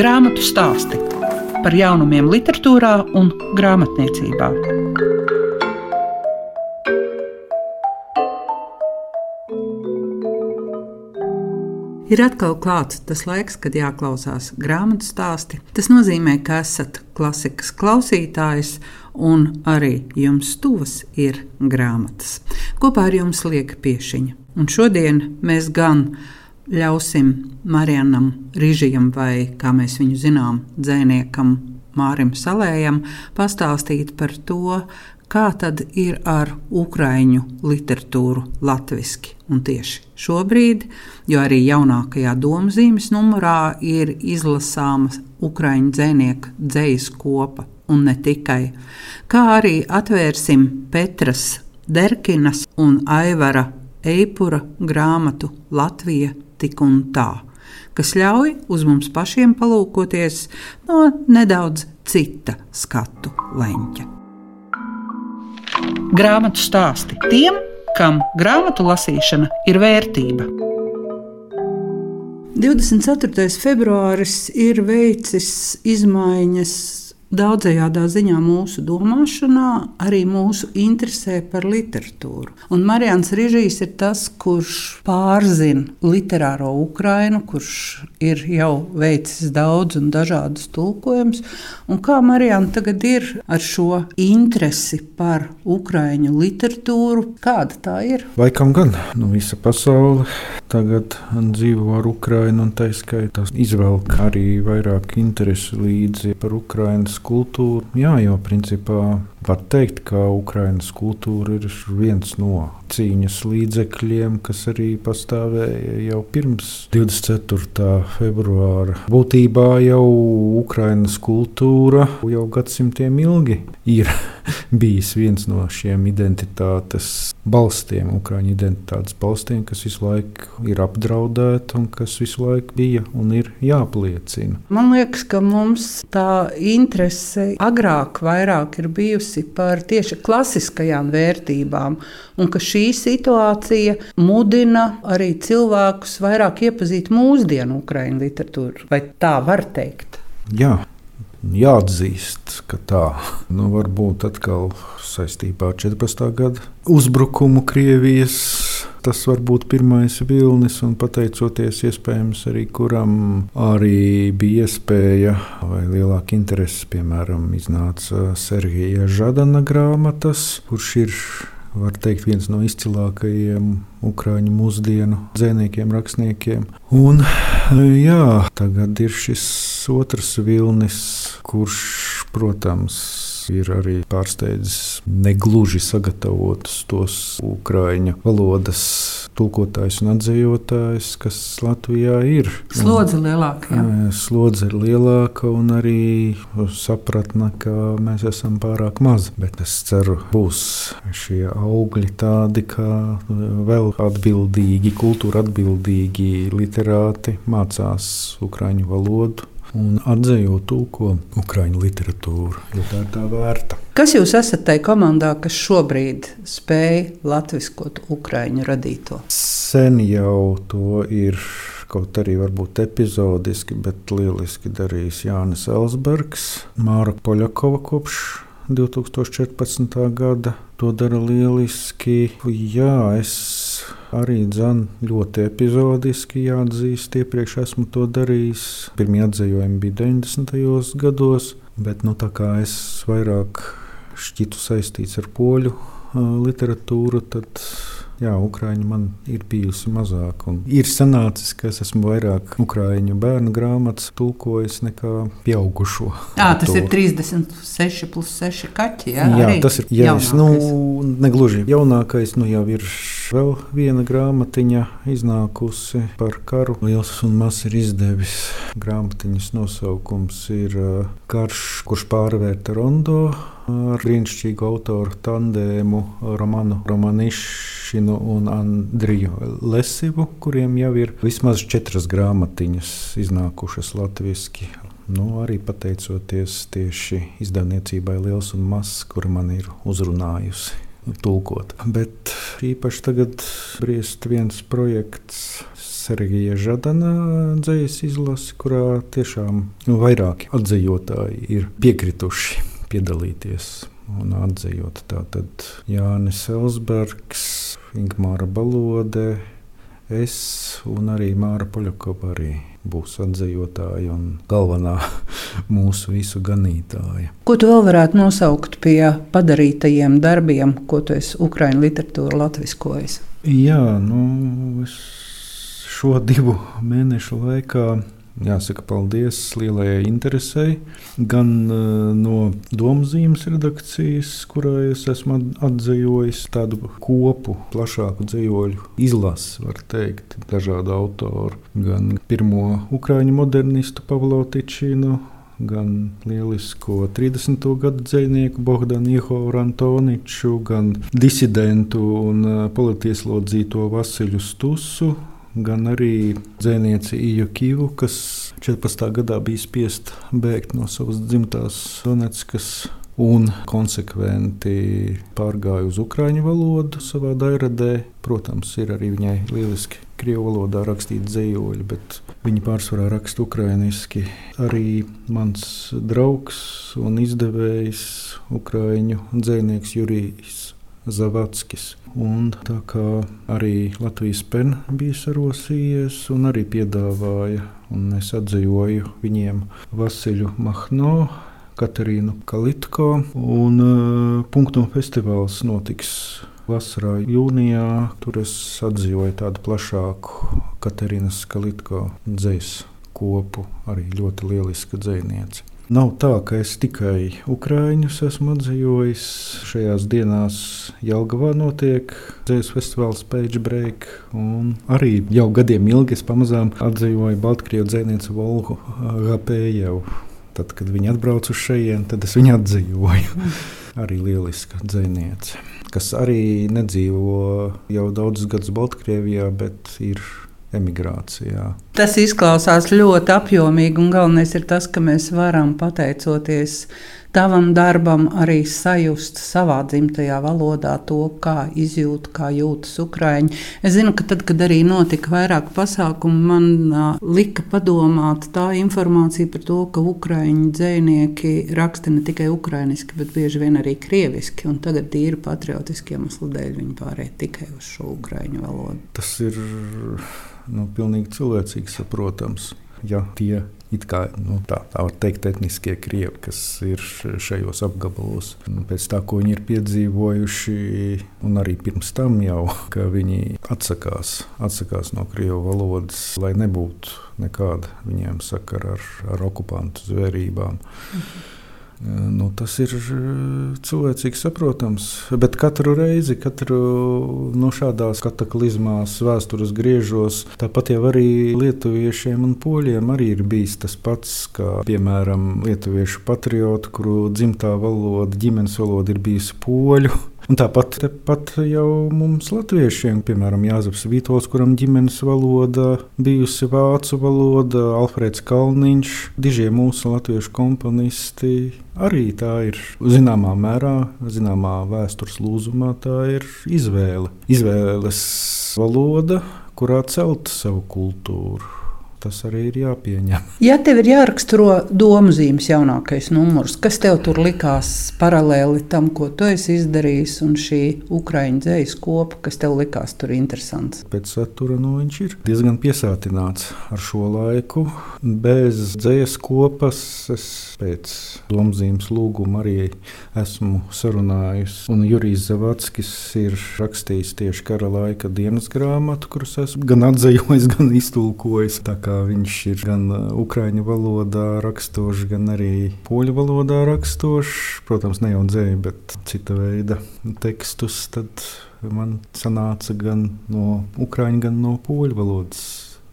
Grāmatu stāsti par jaunumiem, literatūrā un grāmatniecībā. Ir atkal klāts tas laiks, kad jāklausās grāmatu stāsti. Tas nozīmē, ka esat klasikas klausītājs, un arī jums tuvas ir grāmatas. Kopā ar jums lieka piešiņa. Un šodien mēs gan ļausim Marianam Rīžijam, vai kā mēs viņu zinām, dzēniekam Mārim Salējam, pastāstīt par to, kā tad ir ar ukraiņu literatūru latviešu. Un tieši šobrīd, jo arī jaunākajā domzīmes numurā ir izlasāma ukraiņu dzēnieka dzējas kopa, un ne tikai. Kā arī atvērsim Petras Derkinas un Aivara Eipura grāmatu Latvija tik un tā, kas ļauj uz mums pašiem palūkoties no nedaudz cita skatu leņķa. Grāmatu stāsti tiem, kam grāmatu lasīšana ir vērtība. 24. februāris ir veicis izmaiņas daudzajādā ziņā mūsu domāšanā, arī mūsu interesē par literatūru. Un Marijans Rīžīs ir tas, kurš pārzina literāro Ukrainu, kurš ir jau veicis daudz un dažādus tulkojumus. Un kā Marijana tagad ir ar šo interesi par ukraiņu literatūru? Kāda tā ir? Laikam gan nu, visa pasaule tagad dzīvo ar Ukrajinu, un tā skaitā izvelk arī vairāk interesi līdzi par Ukraiņas kultūru. Jā, jo principā var teikt, ka Ukraiņas kultūra ir viens no cīņas līdzekļiem, kas arī pastāvēja jau pirms 24. februāra. Būtībā jau Ukraiņas kultūra jau gadsimtiem ilgi ir bijis viens no šiem identitātes balstiem, Ukrāņu identitātes balstiem, kas visu laiku ir apdraudēta un kas visu laiku bija un ir jāpliecina. Man liekas, ka mums tā interese agrāk vairāk ir bijusi par tieši klasiskajām vērtībām, un ka šī situācija mudina arī cilvēkus vairāk iepazīt mūsdienu Ukrāņu literatūru. Vai tā var teikt? Jā, jāatzīst, ka tā nu, varbūt atkal saistībā ar 14. gada uzbrukumu Krievijas. Tas var būt pirmais vilnis, un pateicoties iespējams arī kuram arī bija iespēja vai lielāka interese, piemēram, iznāca Sergeja Žadana grāmatas, kurš ir var teikt, viens no izcilākajiem ukrāņu mūsdienu dzīsniekiem, rakstniekiem. Un, jā, tagad ir šis otrs vilnis, kurš, protams, ir arī pārsteidzis negluži sagatavotus tos ukrāņu valodas tulkotājus un atzējotājus, kas Latvijā ir. Slodze lielāka. Jā. Slodze ir lielāka un arī sapratne, ka mēs esam pārāk mazi. Bet es ceru, būs šie augļi tādi, ka vēl atbildīgi, kultūra atbildīgi literāti mācās ukrāņu valodu un atzējot tulko ukraiņu literatūru, jo tā ir tā vērta. Kas jūs esat tajā komandā, kas šobrīd spēj latviskot ukraiņu radīto? Sen jau to ir. Kaut arī varbūt epizodiski, bet lieliski darījis Jānis Elsbergs, Māra Poļakova kopš 2014. gada. To dara lieliski. Jā, es arī dzan, ļoti epizodiski jāatzīst. Iepriekš esmu to darījis. Pirmie atzējumi bija 90. gados, bet nu, tā kā es vairāk šķitu saistīts ar poļu literatūru, tad Jā, Ukrāņi man ir bijusi mazāk. Ir sanācis, ka es esmu vairāk ukrāņu bērnu grāmatas tulkojis nekā pieaugušo. Jā, tas ir 36 plus 6 kaķi. Jā, jā tas ir jaunākais. Nu, negluži jaunākais, nu jau ir vēl viena grāmatiņa iznākusi par karu. Liels un mazs ir izdevis. Grāmatiņas nosaukums ir Karš, kurš pārvērta rondo ar brīnišķīgu autoru tandēmu Romanu Romanišinu un Andriju Lesivu, kuriem jau ir vismaz četras grāmatiņas iznākušas latviešu. Nu, arī pateicoties tieši izdevniecībai Liels un Mazs, kur man ir uzrunājusi. Tulkot. Bet īpaši tagad briest viens projekts Sergeja Žadana dzējas izlasi, kurā tiešām nu, vairāki atzīvotāji ir piekrituši piedalīties un atzījot. Tātad Jānis Elsbergs, Ingmāra Balode, es un arī Māra Poļakova arī būs atzīvotāja un galvenā mūsu visu ganītāja. Ko tu vēl varētu nosaukt pie padarītajiem darbiem, ko tu esi Ukraiņu literatūra latviskojis? Jā, nu, es šo divu mēnešu laikā Jāsaka, paldies lielajai interesei. Gan uh, no Domzīmes redakcijas, kurai es esmu atzījis tādu kopu, plašāku dzīvoļu izlasi, var teikt, dažādu autoru. Gan pirmo ukrāņu modernistu Pavlo Tičinu, gan lielisko 30. gadu dzinieku Bohdanu Jehovu Antoniču, gan disidentu un uh, politieslodzīto Vasiļu Stusu gan arī dzēnieci Iju Kivu, kas 14. gadā bija spiest bēgt no savas dzimtās Donetskas un konsekventi pārgāja uz ukrāņu valodu savā dairadē. Protams, ir arī viņai lieliski krievu valodā rakstīti dzīvoļi, bet viņi pārsvarā raksta ukrāņiski. Arī mans draugs un izdevējs, ukrāņu dzēnieks Jurijs Zavatskis. Un tā kā arī Latvijas pen bija sarosījies un arī piedāvāja, un es atzīvoju viņiem Vasiļu Mahno, Katerīnu Kalitko, un uh, punktu festivāls notiks vasarā, jūnijā. Tur es atzīvoju tādu plašāku Katerīnas Kalitko dzēs kopu, arī ļoti lieliska dzēniece. Nav tā, ka es tikai ukrāņus esmu atzījis. Šajās dienās Jelgavā notiek dzīslu festivāls Page Break. Arī jau gadiem ilgi es pamazām atzīvoju Baltkrievu dzēnieci Volgu Gapējevu. Tad, kad viņi atbrauc uz šejienes, tad es viņu atzīvoju. arī lieliska dzēniece, kas arī nedzīvo jau daudzus gadus Baltkrievijā, bet ir emigrācijā. Tas izklausās ļoti apjomīgi, un galvenais ir tas, ka mēs varam pateicoties tavam darbam arī sajust savā dzimtajā valodā to, kā izjūt, kā jūtas ukrāņi. Es zinu, ka tad, kad arī notika vairāk pasākumu, man uh, lika padomāt tā informācija par to, ka ukrāņu dzēnieki raksta ne tikai ukrāniski, bet bieži vien arī krieviski, un tagad tīri patriotiski iemeslu dēļ viņi pārēja tikai uz šo ukrāņu valodu. Tas ir nu, pilnīgi cilvēcīgi saprotams. Ja tie ir kā nu, tā, tā var teikt, etniskie krievi, kas ir šajos apgabalos, nu, pēc tā, ko viņi ir piedzīvojuši, un arī pirms tam jau, ka viņi atsakās, atsakās no krievu valodas, lai nebūtu nekāda viņiem sakara ar, ar okupantu zvērībām. Mhm. Nu, tas ir cilvēcīgi saprotams. Bet katru reizi, katru no nu, šādās kataklizmās, vēstures griežos, tāpat jau arī lietuviešiem un poļiem arī ir bijis tas pats, kā piemēram lietuviešu patriotu, kuru dzimtā valoda, ģimenes valoda ir bijusi poļu. Un tāpat tepat jau mums, latviešiem, piemēram, Jānis Vītols, kuram ģimenes valoda bijusi vācu valoda, Alfrēds Kalniņš, dižie mūsu latviešu komponisti. Arī tā ir zināmā mērā, zināmā vēstures lūzumā, tā ir izvēle. Izvēles valoda, kurā celt savu kultūru tas arī ir jāpieņem. Ja tev ir jāraksturo zīmes jaunākais numurs, kas tev tur likās paralēli tam, ko tu esi izdarījis, un šī ukraiņu dzējas kopa, kas tev likās tur interesants? Pēc satura nu, viņš ir diezgan piesātināts ar šo laiku. Bez dzējas kopas es pēc zīmes lūguma arī esmu sarunājis, un Jurijs Zavatskis ir rakstījis tieši kara laika dienas grāmatu, kuras esmu gan atzījis, gan iztulkojis. Tā kā viņš ir gan ukrāņu valodā raksturošs, gan arī poļu valodā raksturošs. Protams, ne jau dzēju, bet cita veida tekstus. Tad man sanāca gan no ukrāņu, gan no poļu valodas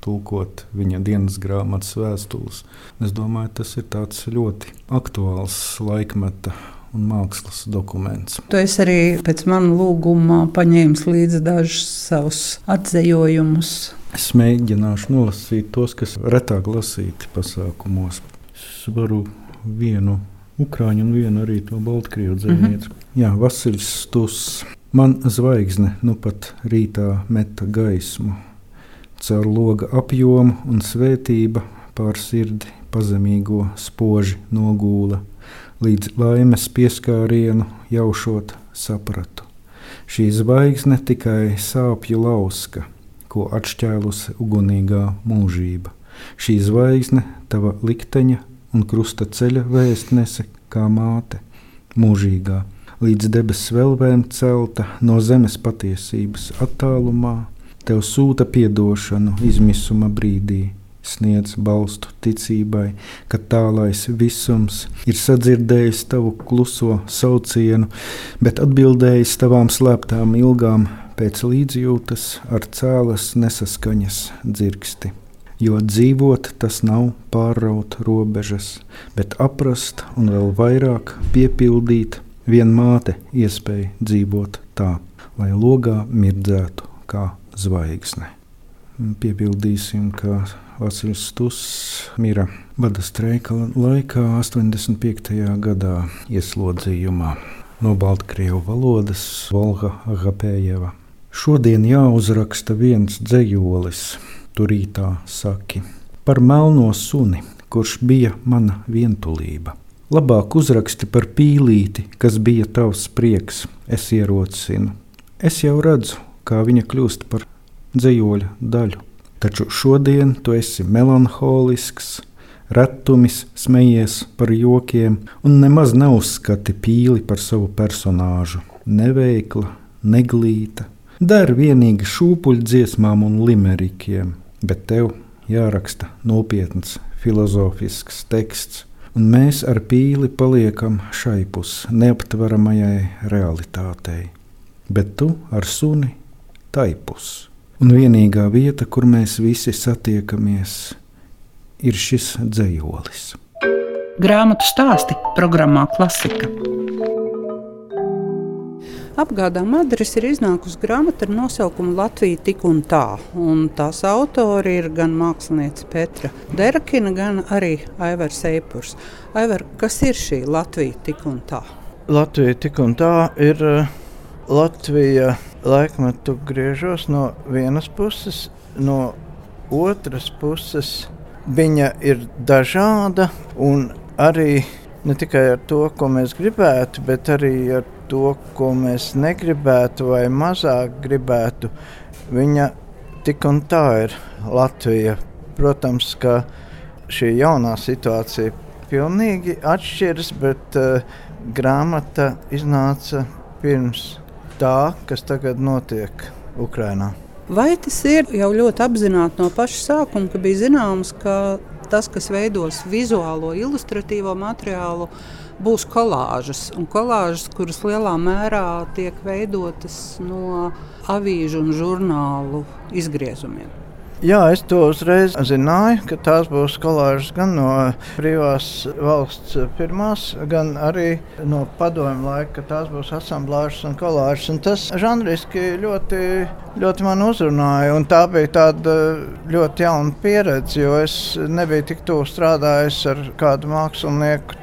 tulkot viņa dienas grāmatas vēstules. Es domāju, tas ir ļoti aktuāls laikmeta un mākslas dokuments. Tu esi arī pēc manas lūguma paņēmis līdzi dažus savus atzējojumus Es mēģināšu nolasīt tos, kas retāk lasīti pasākumos. Es varu vienu ukrāņu un vienu arī to baltkrievu dzēnieci. Mm -hmm. Jā, Vasiljs Stus. Man zvaigzne nu pat rītā meta gaismu. caur loga apjomu un svētība pār sirdi pazemīgo spoži nogūla, līdz laimes pieskārienu jaušot sapratu. Šī zvaigzne tikai sāpju lauska, ko atšķēlusi ugunīgā mūžība. Šī zvaigzne, tava likteņa un krusta ceļa vēstnese, kā māte, mūžīgā, līdz debesu velvēm celta no zemes patiesības attālumā, tev sūta piedošanu izmisuma brīdī, sniedz balstu ticībai, ka tālais visums ir sadzirdējis tavu kluso saucienu, bet atbildējis tavām slēptām ilgām pēc līdzjūtas ar cēlas nesaskaņas dzirksti. Jo dzīvot tas nav pārraut robežas, bet aprast un vēl vairāk piepildīt vien māte iespēja dzīvot tā, lai logā mirdzētu kā zvaigzne. Piebildīsim, ka Vasilis Stuss mira bada streika laikā 85. gadā ieslodzījumā no Baltkrievu valodas Volga Agapējeva. Šodien jāuzraksta viens dzējolis, turītā saki, par melno suni, kurš bija mana vientulība. Labāk uzraksti par pīlīti, kas bija tavs prieks, es ierosinu. Es jau redzu, kā viņa kļūst par dzējoļa daļu. Taču šodien tu esi melanholisks, retumis smejies par jokiem un nemaz neuzskati pīli par savu personāžu. Neveikla, neglīta, der vienīgi šūpuļu dziesmām un limerikiem, bet tev jāraksta nopietns filozofisks teksts, un mēs ar pīli paliekam šaipus neaptveramajai realitātei, bet tu ar suni taipus. Un vienīgā vieta, kur mēs visi satiekamies, ir šis dzējolis. Grāmatu stāsti programmā Klasika. Apgādām adrese ir iznākusi grāmata ar nosaukumu Latvija tik un tā. Un tās autori ir gan mākslinieca Petra Derakina, gan arī Aivars Eipurs. Aivar, kas ir šī Latvija tik un tā? Latvija tik un tā ir uh, Latvija laikmetu griežos no vienas puses, no otras puses viņa ir dažāda un arī ne tikai ar to, ko mēs gribētu, bet arī ar to, ko mēs negribētu vai mazāk gribētu. Viņa tik un tā ir Latvija. Protams, ka šī jaunā situācija pilnīgi atšķiras, bet uh, grāmata iznāca pirms tā, kas tagad notiek Ukrajinā. Vai tas ir jau ļoti apzināti no paša sākuma, ka bija zināms, ka tas, kas veidos vizuālo, ilustratīvo materiālu, būs kolāžas. Un kolāžas, kuras lielā mērā tiek veidotas no avīžu un žurnālu izgriezumiem. Jā, es to uzreiz zināju, ka tās būs kolāžas gan no brīvās valsts pirmās, gan arī no padomju laika, ka tās būs asamblāžas un kolāžas. Un tas žanriski ļoti, ļoti man uzrunāja. Tā bija tāda ļoti jauna pieredze, jo es nebiju tik tuvu strādājis ar kādu mākslinieku.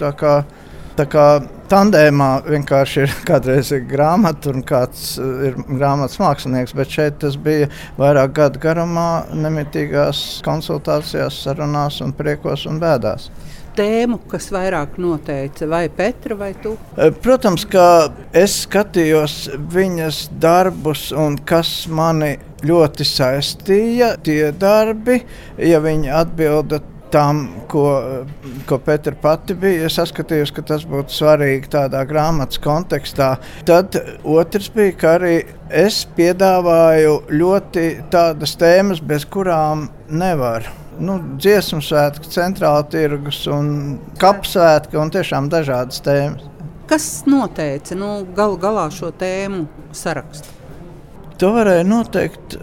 Tā kā tandēmā vienkārši ir kādreiz ir grāmata un kāds eh, ir grāmatas mākslinieks, bet šeit tas bija vairāk gadu garumā, nemitīgās konsultācijās, sarunās un priekos un bēdās tēmu, kas vairāk noteica, vai Petra vai tu? Eh, protams, ka es skatījos viņas darbus, un kas mani ļoti saistīja, tie darbi, ja viņi atbilda tam, ko, ko Petra pati bija. Es saskatījos, ka tas būtu svarīgi tādā grāmatas kontekstā. Tad otrs bija, ka arī es piedāvāju ļoti tādas tēmas, bez kurām nevar. Nu, dziesmu svētki, centrāla tirgus un kapsvētki un tiešām dažādas tēmas. Kas noteica nu, galu galā šo tēmu sarakstu? To varēja noteikt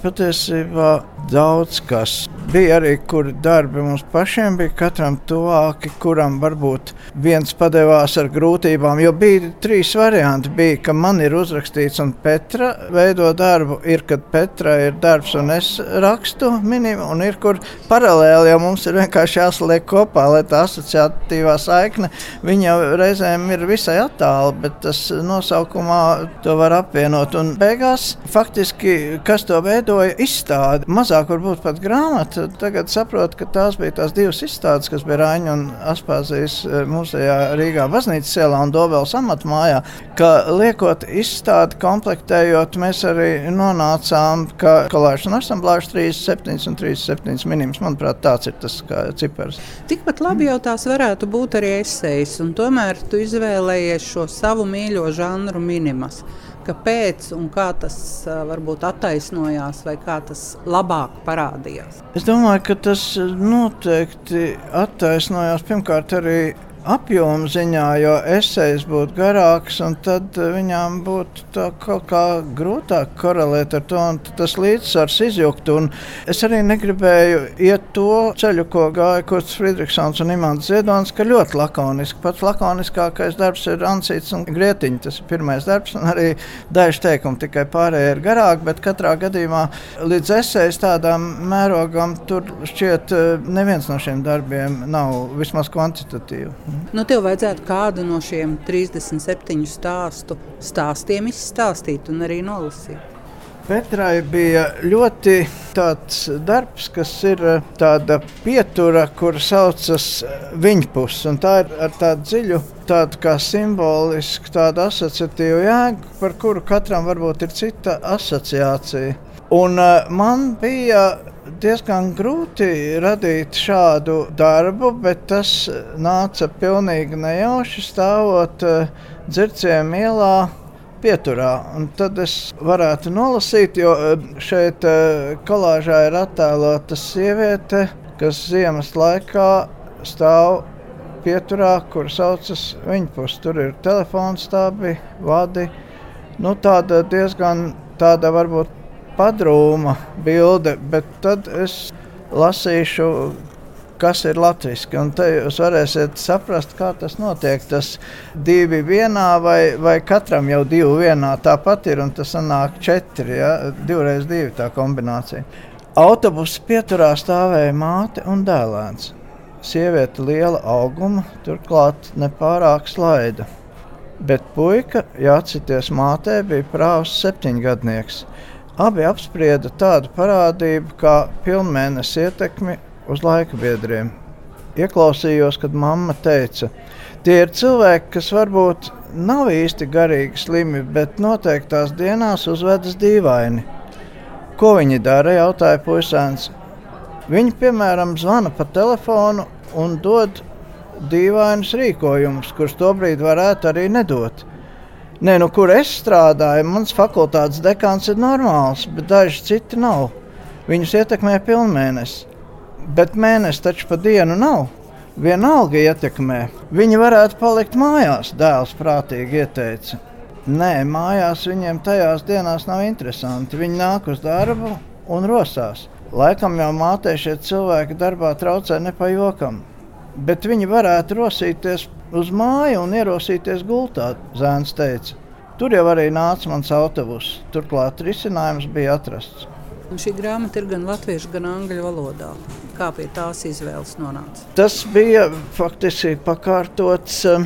patiesībā daudz kas. Bija arī, kur darbi mums pašiem bija katram tuvāki, kuram varbūt viens padevās ar grūtībām. Jo bija trīs varianti. Bija, ka man ir uzrakstīts, un Petra veido darbu. Ir, kad Petra ir darbs, un es rakstu minimu, un ir, kur paralēli jau mums ir vienkārši jāsaliek kopā, lai tā asociatīvā saikne viņa reizēm ir visai attāla, bet tas nosaukumā to var apvienot. Un beigās faktiski, kas to veidoja, izstāde. Mazāk varbūt pat grāmata tagad saprotu, ka tās bija tās divas izstādes, kas bija Raņa un Aspāzijas eh, musejā Rīgā baznīcas ielā un Dobels amatmājā, ka liekot izstādi komplektējot, mēs arī nonācām, ka kolāžas un asamblāžas 37 un 37 minimus, manuprāt, tāds ir tas cipars. Tikpat labi jau tās varētu būt arī esejas, un tomēr tu izvēlējies šo savu mīļo žanru minimas kāpēc un kā tas varbūt attaisnojās, vai kā tas labāk parādījās? Es domāju, ka tas noteikti attaisnojās pirmkārt arī apjoma ziņā, jo esejas būtu garāks, un tad viņām būtu kaut kā grūtāk korelēt ar to, un tas līdzsvars izjukt. Es arī negribēju iet to ceļu, ko gāja Kurts Friedrichsons un Imants Ziedonis, ka ļoti lakoniski. Pats lakoniskākais darbs ir Ansīts un Grietiņš. Tas ir pirmais darbs, un arī daži teikumi tikai pārējie ir garāki, bet katrā gadījumā līdz esejas tādām mērogām tur šķiet neviens no šiem darbiem nav vismaz kvantitatīvi. Nu, tev vajadzētu kādu no šiem 37 stāstu stāstiem izstāstīt un arī nolasīt. Petrai bija ļoti tāds darbs, kas ir eh, tāda pietura, kur saucas eh, viņpus. Tā ir ar tādu dziļu, tādu kā simbolisku, tādu asociatīvu jēgu, par kuru katram varbūt ir cita asociācija. Un uh, man bija diezgan grūti radīt šādu darbu, bet tas nāca pilnīgi nejauši stāvot uh, dzirciem ielā. Pieturā. Un tad es varētu nolasīt, jo uh, šeit uh, kolāžā ir attēlota sieviete, kas ziemas laikā stāv pieturā, kur saucas viņa pusi. Tur ir telefons, stābi, vadi. Nu, tāda diezgan tāda varbūt padrūma bilde, bet tad es lasīšu, kas ir latviešu. Un te jūs varēsiet saprast, kā tas notiek. Tas divi vienā vai, vai katram jau divi vienā tāpat ir, un tas sanāk četri, ja? divreiz divi tā kombinācija. Autobusa pieturā stāvēja māte un dēlēns. Sieviete liela auguma, turklāt nepārāk slaida. Bet puika, jāatcerieties, mātei bija prāvs septiņgadnieks. Abi apsprieda tādu parādību kā pilnmēnesis ietekmi uz laika biedriem. Ieklausījos, kad mamma teica, tie ir cilvēki, kas varbūt nav īsti garīgi slimi, bet noteiktās dienās uzvedas dīvaini. Ko viņi dara? jautāja puisēns. Viņi, piemēram, zvana pa telefonu un dod dīvainus rīkojumus, kurus tobrīd varētu arī nedot. Nē, nu, kur es strādāju, mans fakultātes dekāns ir normāls, bet daži citi nav. Viņus ietekmē pilnmēnesis. Bet mēnesis taču pa dienu nav. Vienalga ietekmē. Viņi varētu palikt mājās, dēls prātīgi ieteica. Nē, mājās viņiem tajās dienās nav interesanti. Viņi nāk uz darbu un rosās. Laikam jau mātei šie cilvēki darbā traucē ne pa jokam. Bet viņi varētu rosīties uz māju un ierosīties gultā, Zēns teica. Tur jau arī nāca mans autobus. Turklāt risinājums bija atrasts. Un šī grāmata ir gan latviešu, gan angļu valodā. Kā pie tās izvēles nonāca? Tas bija faktiski pakārtots um,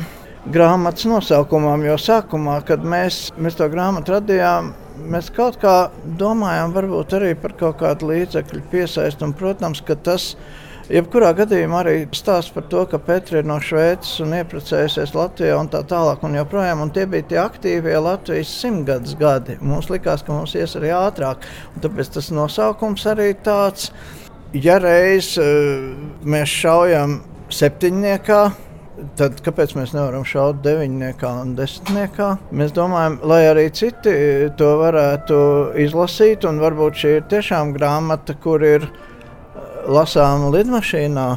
grāmatas nosaukumam, jo sākumā, kad mēs, mēs to grāmatu radījām, mēs kaut kā domājām varbūt arī par kaut kādu līdzekļu piesaistu. Protams, ka tas ir Jebkurā gadījumā arī stāsts par to, ka Petra ir no Šveices un iepriecējusies Latvijā un tā tālāk. Un joprojām, un tie bija tie aktīvie Latvijas simtgadus gadi. Mums likās, ka mums ies arī ātrāk. Un tāpēc tas nosaukums arī tāds, ja reiz uh, mēs šaujam septiņniekā, Tad kāpēc mēs nevaram šaut deviņniekā un desmitniekā? Mēs domājam, lai arī citi to varētu izlasīt, un varbūt šī ir tiešām grāmata, kur ir ielikās lasām lidmašīnā,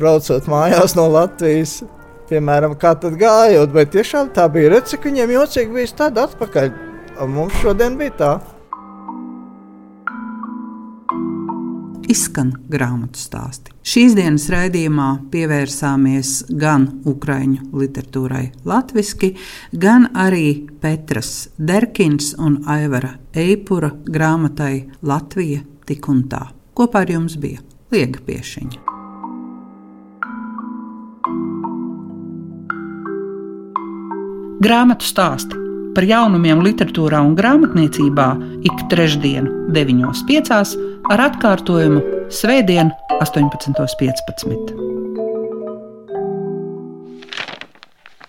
braucot mājās no Latvijas. Piemēram, kā tad gājot, vai tiešām tā bija redzama, cik viņiem jocīgi bija tāda atpakaļ. Un mums šodien bija tā. izskan grāmatu stāsti. Šīs dienas raidījumā pievērsāmies gan ukraiņu literatūrai latviešu, gan arī Petras Derkins un Aivara Eipura grāmatai Latvija tik un tā. Kopā ar jums bija Liega Piešiņa. Grāmatu stāsti par jaunumiem literatūrā un grāmatniecībā ik trešdien, 9.5. ar atkārtojumu Svētdien, 18.15.